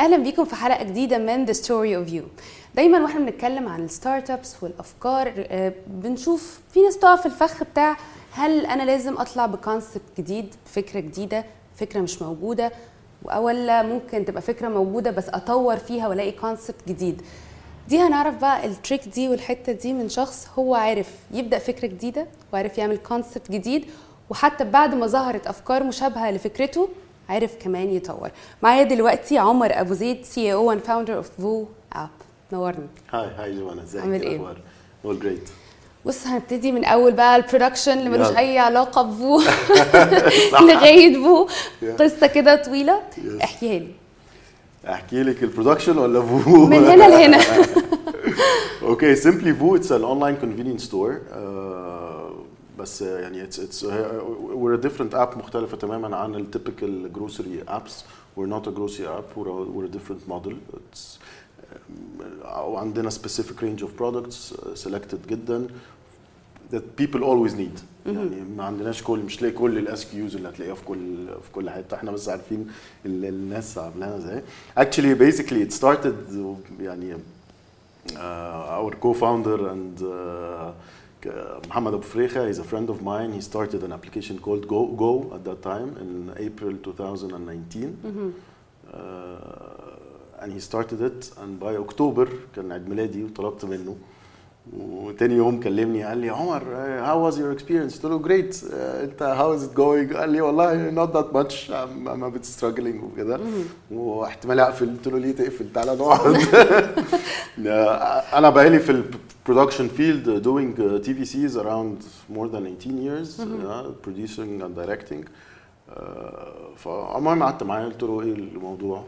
أهلا بيكم في حلقة جديدة من The Story of You. دايما وإحنا بنتكلم عن ال startups والأفكار آه، بنشوف في ناس تقع في الفخ بتاع هل أنا لازم أطلع ب concept جديد فكرة جديدة فكرة مش موجودة ولا ممكن تبقى فكرة موجودة بس أطور فيها وألاقي concept جديد. دي هنعرف بقى ال trick دي والحتة دي من شخص هو عارف يبدأ فكرة جديدة وعارف يعمل concept جديد وحتى بعد ما ظهرت أفكار مشابهة لفكرته عارف كمان يطور. معايا دلوقتي عمر أبو زيد CEO and founder of Voo app نورني. hi hi جوانا ازيك؟ عامل إيه؟ all great بص هنبتدي من أول بقى ال production اللي ملوش. أي علاقة ب Voo لغايه Voo قصة كده طويلة. احكيها لي. احكي لك ال production ولا Voo من هنا لهنا. okay simply Voo it's an online convenience store بس يعني it's it's we're a different app مختلفة تماما عن ال typical grocery apps a grocery app. We're a, we're a different model. It's وعندنا range of products uh, selected جدا that people always need. يعني ما عندناش كل مش تلاقي كل ال SKUs اللي هتلاقيها في كل في كل حتة. إحنا بس عارفين ال- الناس عاملاها إزاي actually basically it started يعني uh, our co-founder and uh, محمد ابو فريخه he's a friend of mine he started an application called جو جو at that time in April 2019 and he started it and by October كان عيد ميلادي وطلبت منه. وتاني يوم كلمني قال لي عمر how was your experience قلت له great uh, انت how is it going قال لي والله not that much I'm a bit struggling وكده. Mm-hmm. واحتمال أقفل. قلت له ليه تقفل؟ تعالى نقعد. Uh, أنا بقالي في ال production field doing uh, TVCs around more than 18 years uh, producing and directing. Uh, فالمهم قعدت معاه قلت له إيه الموضوع؟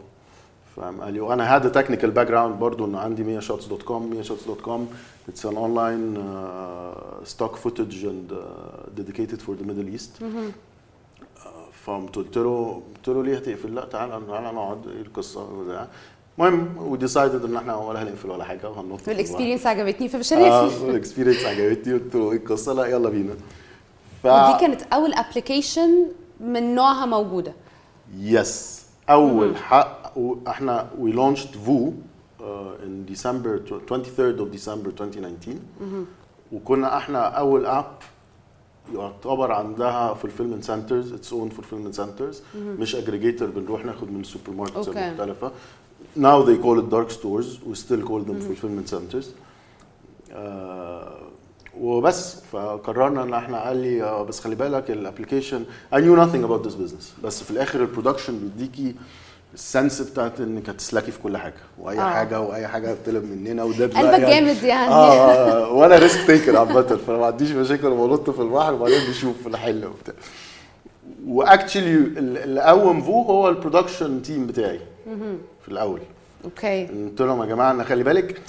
فقام قال لي وأنا had a technical background برضه ان عندي 100 shots dot com 100 shots dot com it's an online stock footage and dedicated for the Middle East فقمت قلت له قلت له ليه هتقفل؟ لا تعالى تعالى نقعد إيه القصة وبتاع. المهم و decided إن إحنا ولا هنقفل ولا حاجة وهننط. والاكسبيرينس عجبتني فمش آه هنقفل. وال experience عجبتني قلت له إيه القصة؟ لا يلا بينا. ف ودي كانت أول application من نوعها موجودة. yes أول حق إحنا launched Voo uh, in December 23rd of December 2019 وكنا إحنا أول app يعتبر عندها fulfillment centers its own fulfillment centers. مش aggregator بنروح ناخد من ال supermarkets. المختلفة. Now they call it dark stores. We still call them fulfillment centers. آه، وبس. فقررنا إن إحنا قال لي آه، بس خلي بالك ال application I knew nothing about this business. بس في الآخر ال production بيديكي ال sense بتاعت انك هتسلكي في كل حاجة. وأي آه. آه. حاجة وأي حاجة بتطلب مننا وده بقى قلبك جامد يعني. آه آه، وأنا risk taker عامة. فأنا ما عنديش مشاكل بنط في البحر وبعدين بشوف الحل وبتاع. و actually اللي قوم Voo هو ال production team بتاعي. في الأول. okay. قلت لهم يا جماعة أنا خلي بالك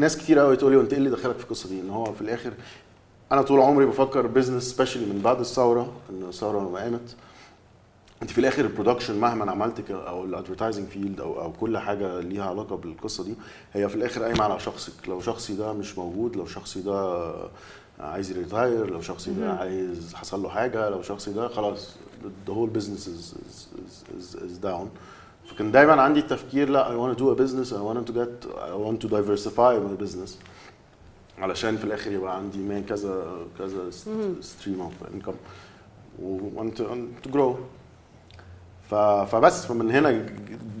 ناس كتير قوي تقول لي وأنت إيه اللي دخلك في القصة دي؟ إن هو في الآخر أنا طول عمري بفكر business specially من بعد الثورة إن الثورة لما قامت أنت في الآخر ال production مهما عملت أو ال advertising field أو أو كل حاجة ليها علاقة بالقصة دي هي في الآخر قايمة على شخصك. لو شخصي ده مش موجود لو شخصي ده عايز ي retire لو شخصي ده عايز حصل له حاجة لو شخصي ده خلاص the whole business is is is is, down. فكان دايما عندي التفكير لا I want to do a business I want to get I want to diversify my business. علشان في الآخر يبقى عندي ما كذا كذا stream of income وانت grow. ف- فبس فمن هنا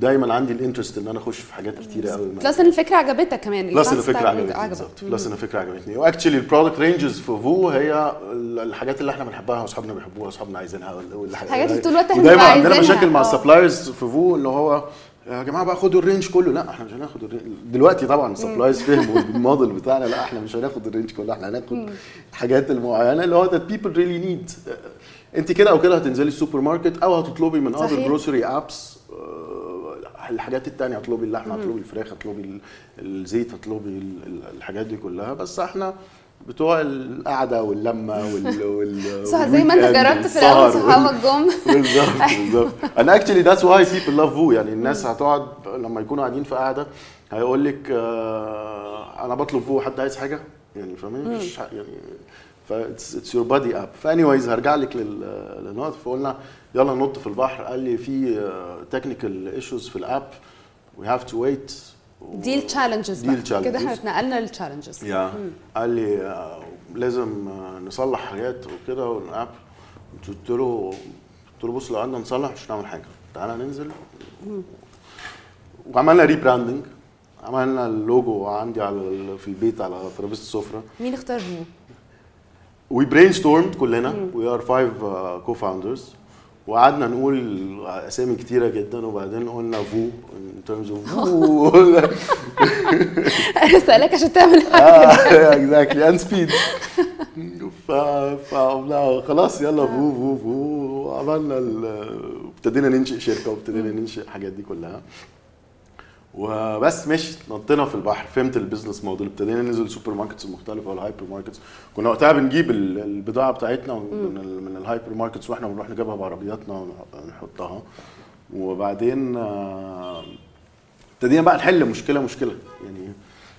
دايما عندي ال interest إن أنا أخش في حاجات كتيرة قوي plus إن الفكرة عجبتك كمان plus إن الفكرة عجبتني بالظبط. بلس إن الفكرة عجبتني. و actually ال product ranges في Voo هي ال- الحاجات اللي إحنا بنحبها وأصحابنا بيحبوها واصحابنا عايزينها والحاجات الحاجات اللي طول الوقت إحنا بنبقى عندنا. مشاكل مع آه. ال suppliers في Voo اللي هو يا جماعة بقى خدوا ال range كله. لا إحنا مش هناخد ال range دلوقتي طبعا ال suppliers فهموا الموديل بتاعنا. لا إحنا مش هناخد ال range كله. إحنا هناخد الحاجات المعينة اللي هو that people really need. انت كده أو كده هتنزلي السوبر ماركت أو هتطلبي من. other grocery apps الحاجات التانية هتطلبي اللحمة هتطلبي الفراخ هتطلبي ال- الزيت هتطلبي ال- ال- الحاجات دي كلها. بس إحنا بتوع القعدة واللمة وال, وال صح زي ما انت جربت في الأول صحابك جم. بالظبط بالظبط. أنا actually that's why people love Voo يعني الناس هتقعد لما يكونوا قاعدين في قعدة هيقول لك آه أنا بطلب Voo حد عايز حاجة؟ يعني فاهمين؟ مش يعني ف it's your buddy app funny wise هرجع لك لل- للنقط فقلنا يلا ننط في البحر. قال لي في technical issues في ال app. We have to wait دي ال challenges دي ال challenges. كده إحنا اتنقلنا لل challenges يا قال لي آه، لازم آه، نصلح حاجات وكده. وال app قلت له قلت له بص لو قعدنا نصلح مش هنعمل حاجة. تعالى ننزل. وعملنا rebranding عملنا اللوجو عندي على في البيت على ترابيزة السفرة. مين اختار Voo؟ We brainstormed كلنا we are five co-founders وقعدنا نقول أسامي كتيرة جدا وبعدين قلنا Voo in terms of Voo أنا سألك عشان تعمل حاجة. exactly and speed خلاص يلا Voo Voo Voo عملنا ال- ابتدينا ننشئ شركة وابتدينا ننشئ الحاجات دي كلها. وبس مشي نطينا في البحر. فهمت ال business model. ابتدينا ننزل ال supermarkets المختلفة وال hypermarkets. كنا وقتها بنجيب ال- البضاعة بتاعتنا من ال من ال hypermarkets وإحنا بنروح نجيبها بعربياتنا ونحطها. وبعدين آه، ابتدينا بقى نحل مشكلة مشكلة. يعني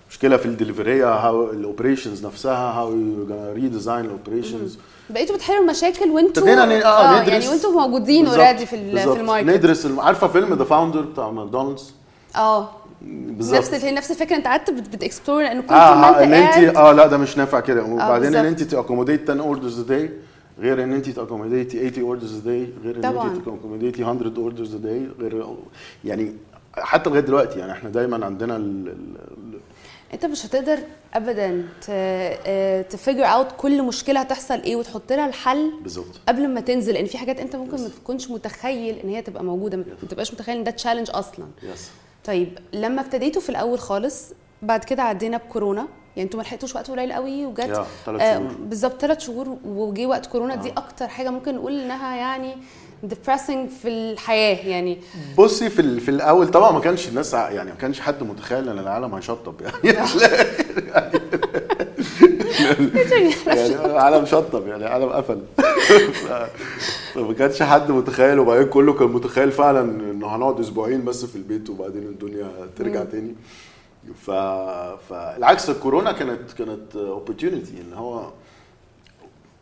مشكلة في ال delivery how ال operations نفسها how you redesign ال operations بقيتوا بتحلوا المشاكل وانتوا ابتدينا ن- آه ندرس. يعني وانتوا موجودين already في. في ال market. ندرس عارفة فيلم The Founder بتاع ماكدونالدز؟ آه. بالظبط. نفس ال- نفس الفكرة. انت قعدت بت- بت explore لأنه كنت آه ما آه إن انت آه لا ده مش نافع كده. وبعدين إن. أنت ت accommodate 10 orders a day غير إن أنت ت accommodate 80 orders a day غير إن. أنت ت accommodate 100 orders a day غير يعني حتى لغاية دلوقتي. يعني إحنا دايما عندنا ال ال أنت مش هتقدر ابدا ت figure out كل مشكلة هتحصل إيه وتحط لها الحل بالظبط. قبل ما تنزل. لأن في حاجات أنت ممكن ما تكونش متخيل إن هي تبقى موجودة. ما تبقاش متخيل إن ده تشالنج أصلا. يس طيب لما ابتديتوا في الأول خالص بعد كده عدينا بكورونا. يعني أنتوا ما لحقتوش وقت قليل قوي وجت. آه، شهور. بالظبط ثلاث شهور وجي وقت كورونا. دي أكتر حاجة ممكن نقول إنها يعني depressing في الحياة يعني. بصي في في الأول طبعا ما كانش الناس يعني ما كانش حد متخيل إن العالم هيشطب. يعني. يعني العالم شطب يعني العالم قفل. فما كانش حد متخيل وبعدين كله كان متخيل فعلا انه هنقعد أسبوعين بس في البيت وبعدين الدنيا ترجع تاني. ف... فالعكس الكورونا كانت كانت opportunity إن هو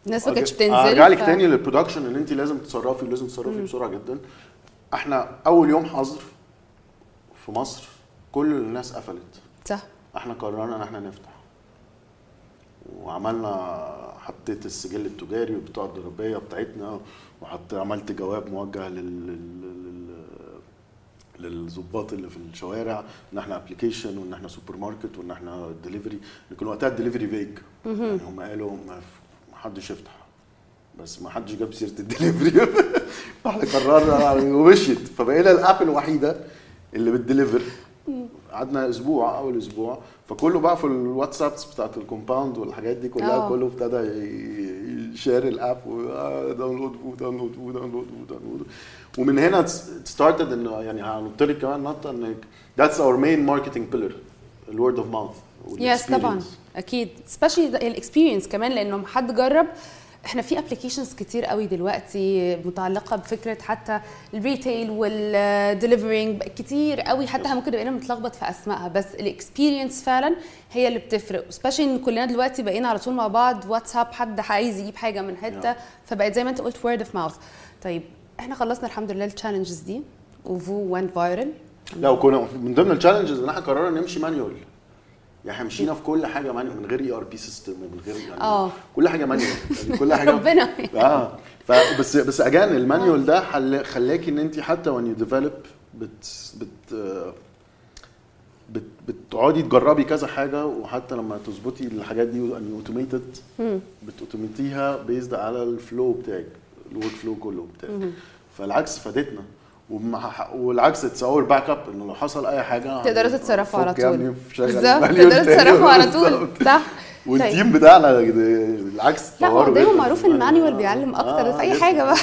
الناس ما كانتش أرج- بتنزل أرجع لك ف- تاني لل production ان انت لازم تتصرفي ولازم تتصرفي بسرعة جدا. إحنا أول يوم حظر في مصر كل الناس قفلت. صح. إحنا قررنا إن إحنا نفتح. وعملنا حطيت السجل التجاري وبتاع الضريبية بتاعتنا وحط عملت جواب موجه لل لل- لل- للظباط اللي في الشوارع إن إحنا application وإن إحنا سوبر ماركت وإن إحنا دليفري كان وقتها ال delivery vague يعني هم قالوا ما حدش يفتح. بس ما حدش جاب سيرة الدليفري فاحنا قررنا ومشيت. فبقينا ال app الوحيدة اللي بت deliver قعدنا أسبوع أول أسبوع. فكله بقى في ال WhatsApps بتاعت ال compound والحاجات دي كلها آه. كله ابتدى يشير الأب وداونلود وداونلود وداونلود وداونلود ومن هنا started انه يعني هنط لك كمان نقطه انك that's our main marketing pillar ال word of mouth yes طبعا. أكيد. especially ال experience كمان لأنه حد جرب إحنا في applications كتير قوي دلوقتي متعلقة بفكرة حتى ال retail وال delivering كتير قوي حتى إحنا ممكن بقينا متلخبط في أسمائها بس ال experience فعلا هي اللي بتفرق. especially إن كلنا دلوقتي بقينا على طول مع بعض واتساب حد عايز يجيب حاجة من حتة Yeah. فبقت زي ما انت قلت word of mouth طيب إحنا خلصنا الحمد لله ال challenges دي و Voo went viral لا وكنا من ضمن ال challenges إن إحنا قررنا نمشي manual يعني مشينا في كل حاجة manual من غير ERP system ومن غير يعني آه. كل حاجة manual يعني كل حاجة ربنا. آه. فبس بس again ال manual ده خلاكي إن انت حتى when you develop بت بت آه، بت بتقعدي تجربي كذا حاجة وحتى لما تظبطي الحاجات دي ان automated بت automate يها based على ال flow بتاعك ال workflow كله بتاعك. فالعكس فادتنا. والعكس it's our backup إنه لو حصل أي حاجة تقدروا تتصرفوا على طول بالظبط المليون تقدروا. تتصرفوا على طول. صح طيب. وال team بتاعنا العكس لا هو دايما. معروف إن ال manual آه، بيعلم أكتر آه، في أي. حاجة بقى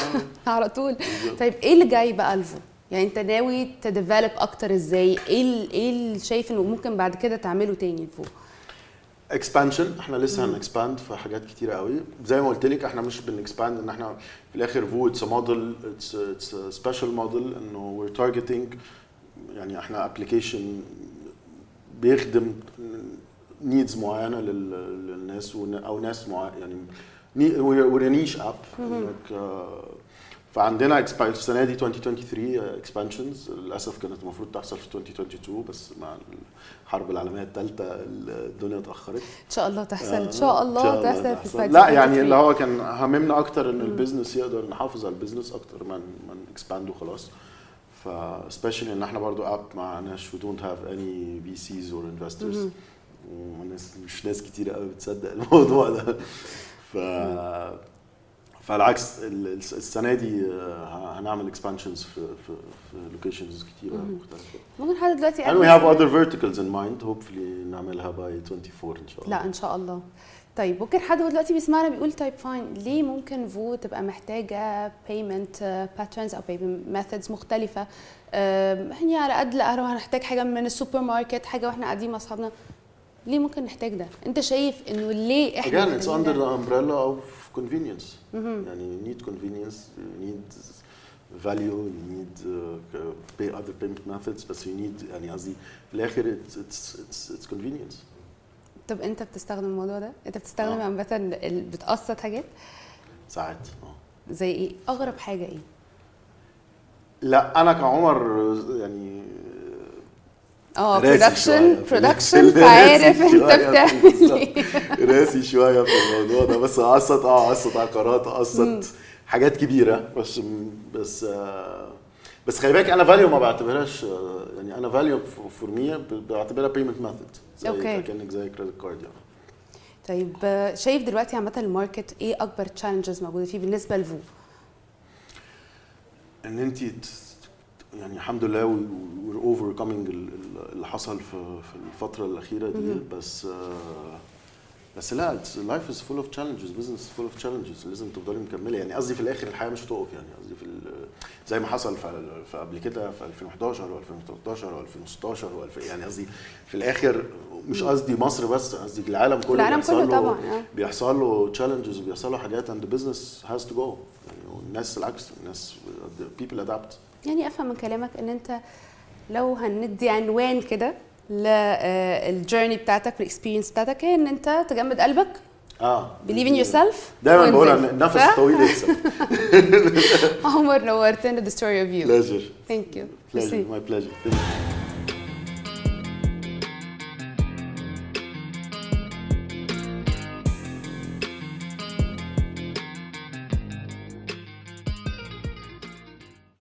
آه. على طول طيب إيه اللي جاي بقى ال Voo يعني أنت ناوي ت develop أكتر إزاي إيه إيه اللي شايف إنه ممكن بعد كده تعمله تاني ال Voo expansion إحنا لسه هن expand في حاجات كتيرة قوي. زي ما قلت لك إحنا مش بن expand إن إحنا في الآخر Voo it's model it's special model إنه we're targeting يعني إحنا application بيخدم needs معينة لل- للناس أو ناس معينه يعني we're niche app فعندنا السنة دي 2023 expansions للأسف كانت المفروض تحصل في 2022 بس مع الحرب العالمية الثالثه الدنيا اتأخرت. إن شاء الله تحصل آه، إن شاء الله تحصل في. 2023. لا يعني اللي هو كان هممنا أكتر إن ال business يقدر نحافظ على ال business أكتر ما ما expand وخلاص. ف especially إن إحنا برضو app مع ناس who don't have any VCs or investors. وناس مش ناس كتير قوي بتصدق الموضوع ده. ف فالعكس ال- الس- السنة دي آه، هنعمل expansions في في في locations كتيرة مختلفة. ممكن حد دلوقتي and we have بيسمع- other verticals in mind. Hopefully نعملها by 24 إن شاء الله. لا إن شاء الله. طيب ممكن حد دلوقتي بيسمعنا بيقول طيب fine ليه ممكن Voo تبقى محتاجة payment patterns أو payment methods مختلفة؟ يعني على قد لا هنحتاج حاجة من السوبر ماركت حاجة وإحنا قاعدين مع أصحابنا. ليه ممكن نحتاج ده؟ أنت شايف إنه ليه إحنا Again, it's under the umbrella of convenience. يعني you need convenience, you need value, you need uh, pay other payment methods بس you need يعني قصدي في الآخر it's it's it's, it's convenience. طب انت بتستخدم الموضوع ده انت بتستخدم آه. عامة ال- بتقسط حاجات ساعات آه زي إيه اغرب حاجة إيه لا أنا كعمر يعني آه production production فعارف أنت بتعمل. إيه. راسي شوية في الموضوع ده. بس أقسط آه أقسط عقارات أقسط حاجات كبيرة. بس بس آه، بس خلي بالك أنا valU ما بعتبرهاش آه، يعني أنا valU for me بعتبرها payment method زي okay. كأنك زي credit card يعني. طيب آه، شايف دلوقتي عامة ال market إيه أكبر challenges موجودة فيه بالنسبة ل Voo؟ إن انت يعني الحمد لله we're overcoming اللي حصل في في الفترة الأخيرة دي بس بس لا life is full of challenges business full of challenges لازم تفضلي مكملة. يعني قصدي في الآخر الحياة مش هتقف يعني قصدي في زي ما حصل في قبل كده في 2011 و2013 و2016 و2000 يعني قصدي في الآخر مش قصدي مصر بس قصدي العالم كله العالم بيحصل كله له- طبعاً، آه. بيحصل له challenges وبيحصل له حاجات the business has to go. يعني والناس العكس الناس people adapt. يعني أفهم من كلامك إن أنت لو هندي عنوان كده للجيرني بتاعتك والاكسبيرينس بتاعتك هي إن أنت تجمد قلبك. آه. Believe in yourself. دايما وانزل. بقولها إن النفس؟ الطويل يكسب. عمر نورتنا you. Pleasure. Thank you. Pleasure. Merci. my pleasure. Thank you.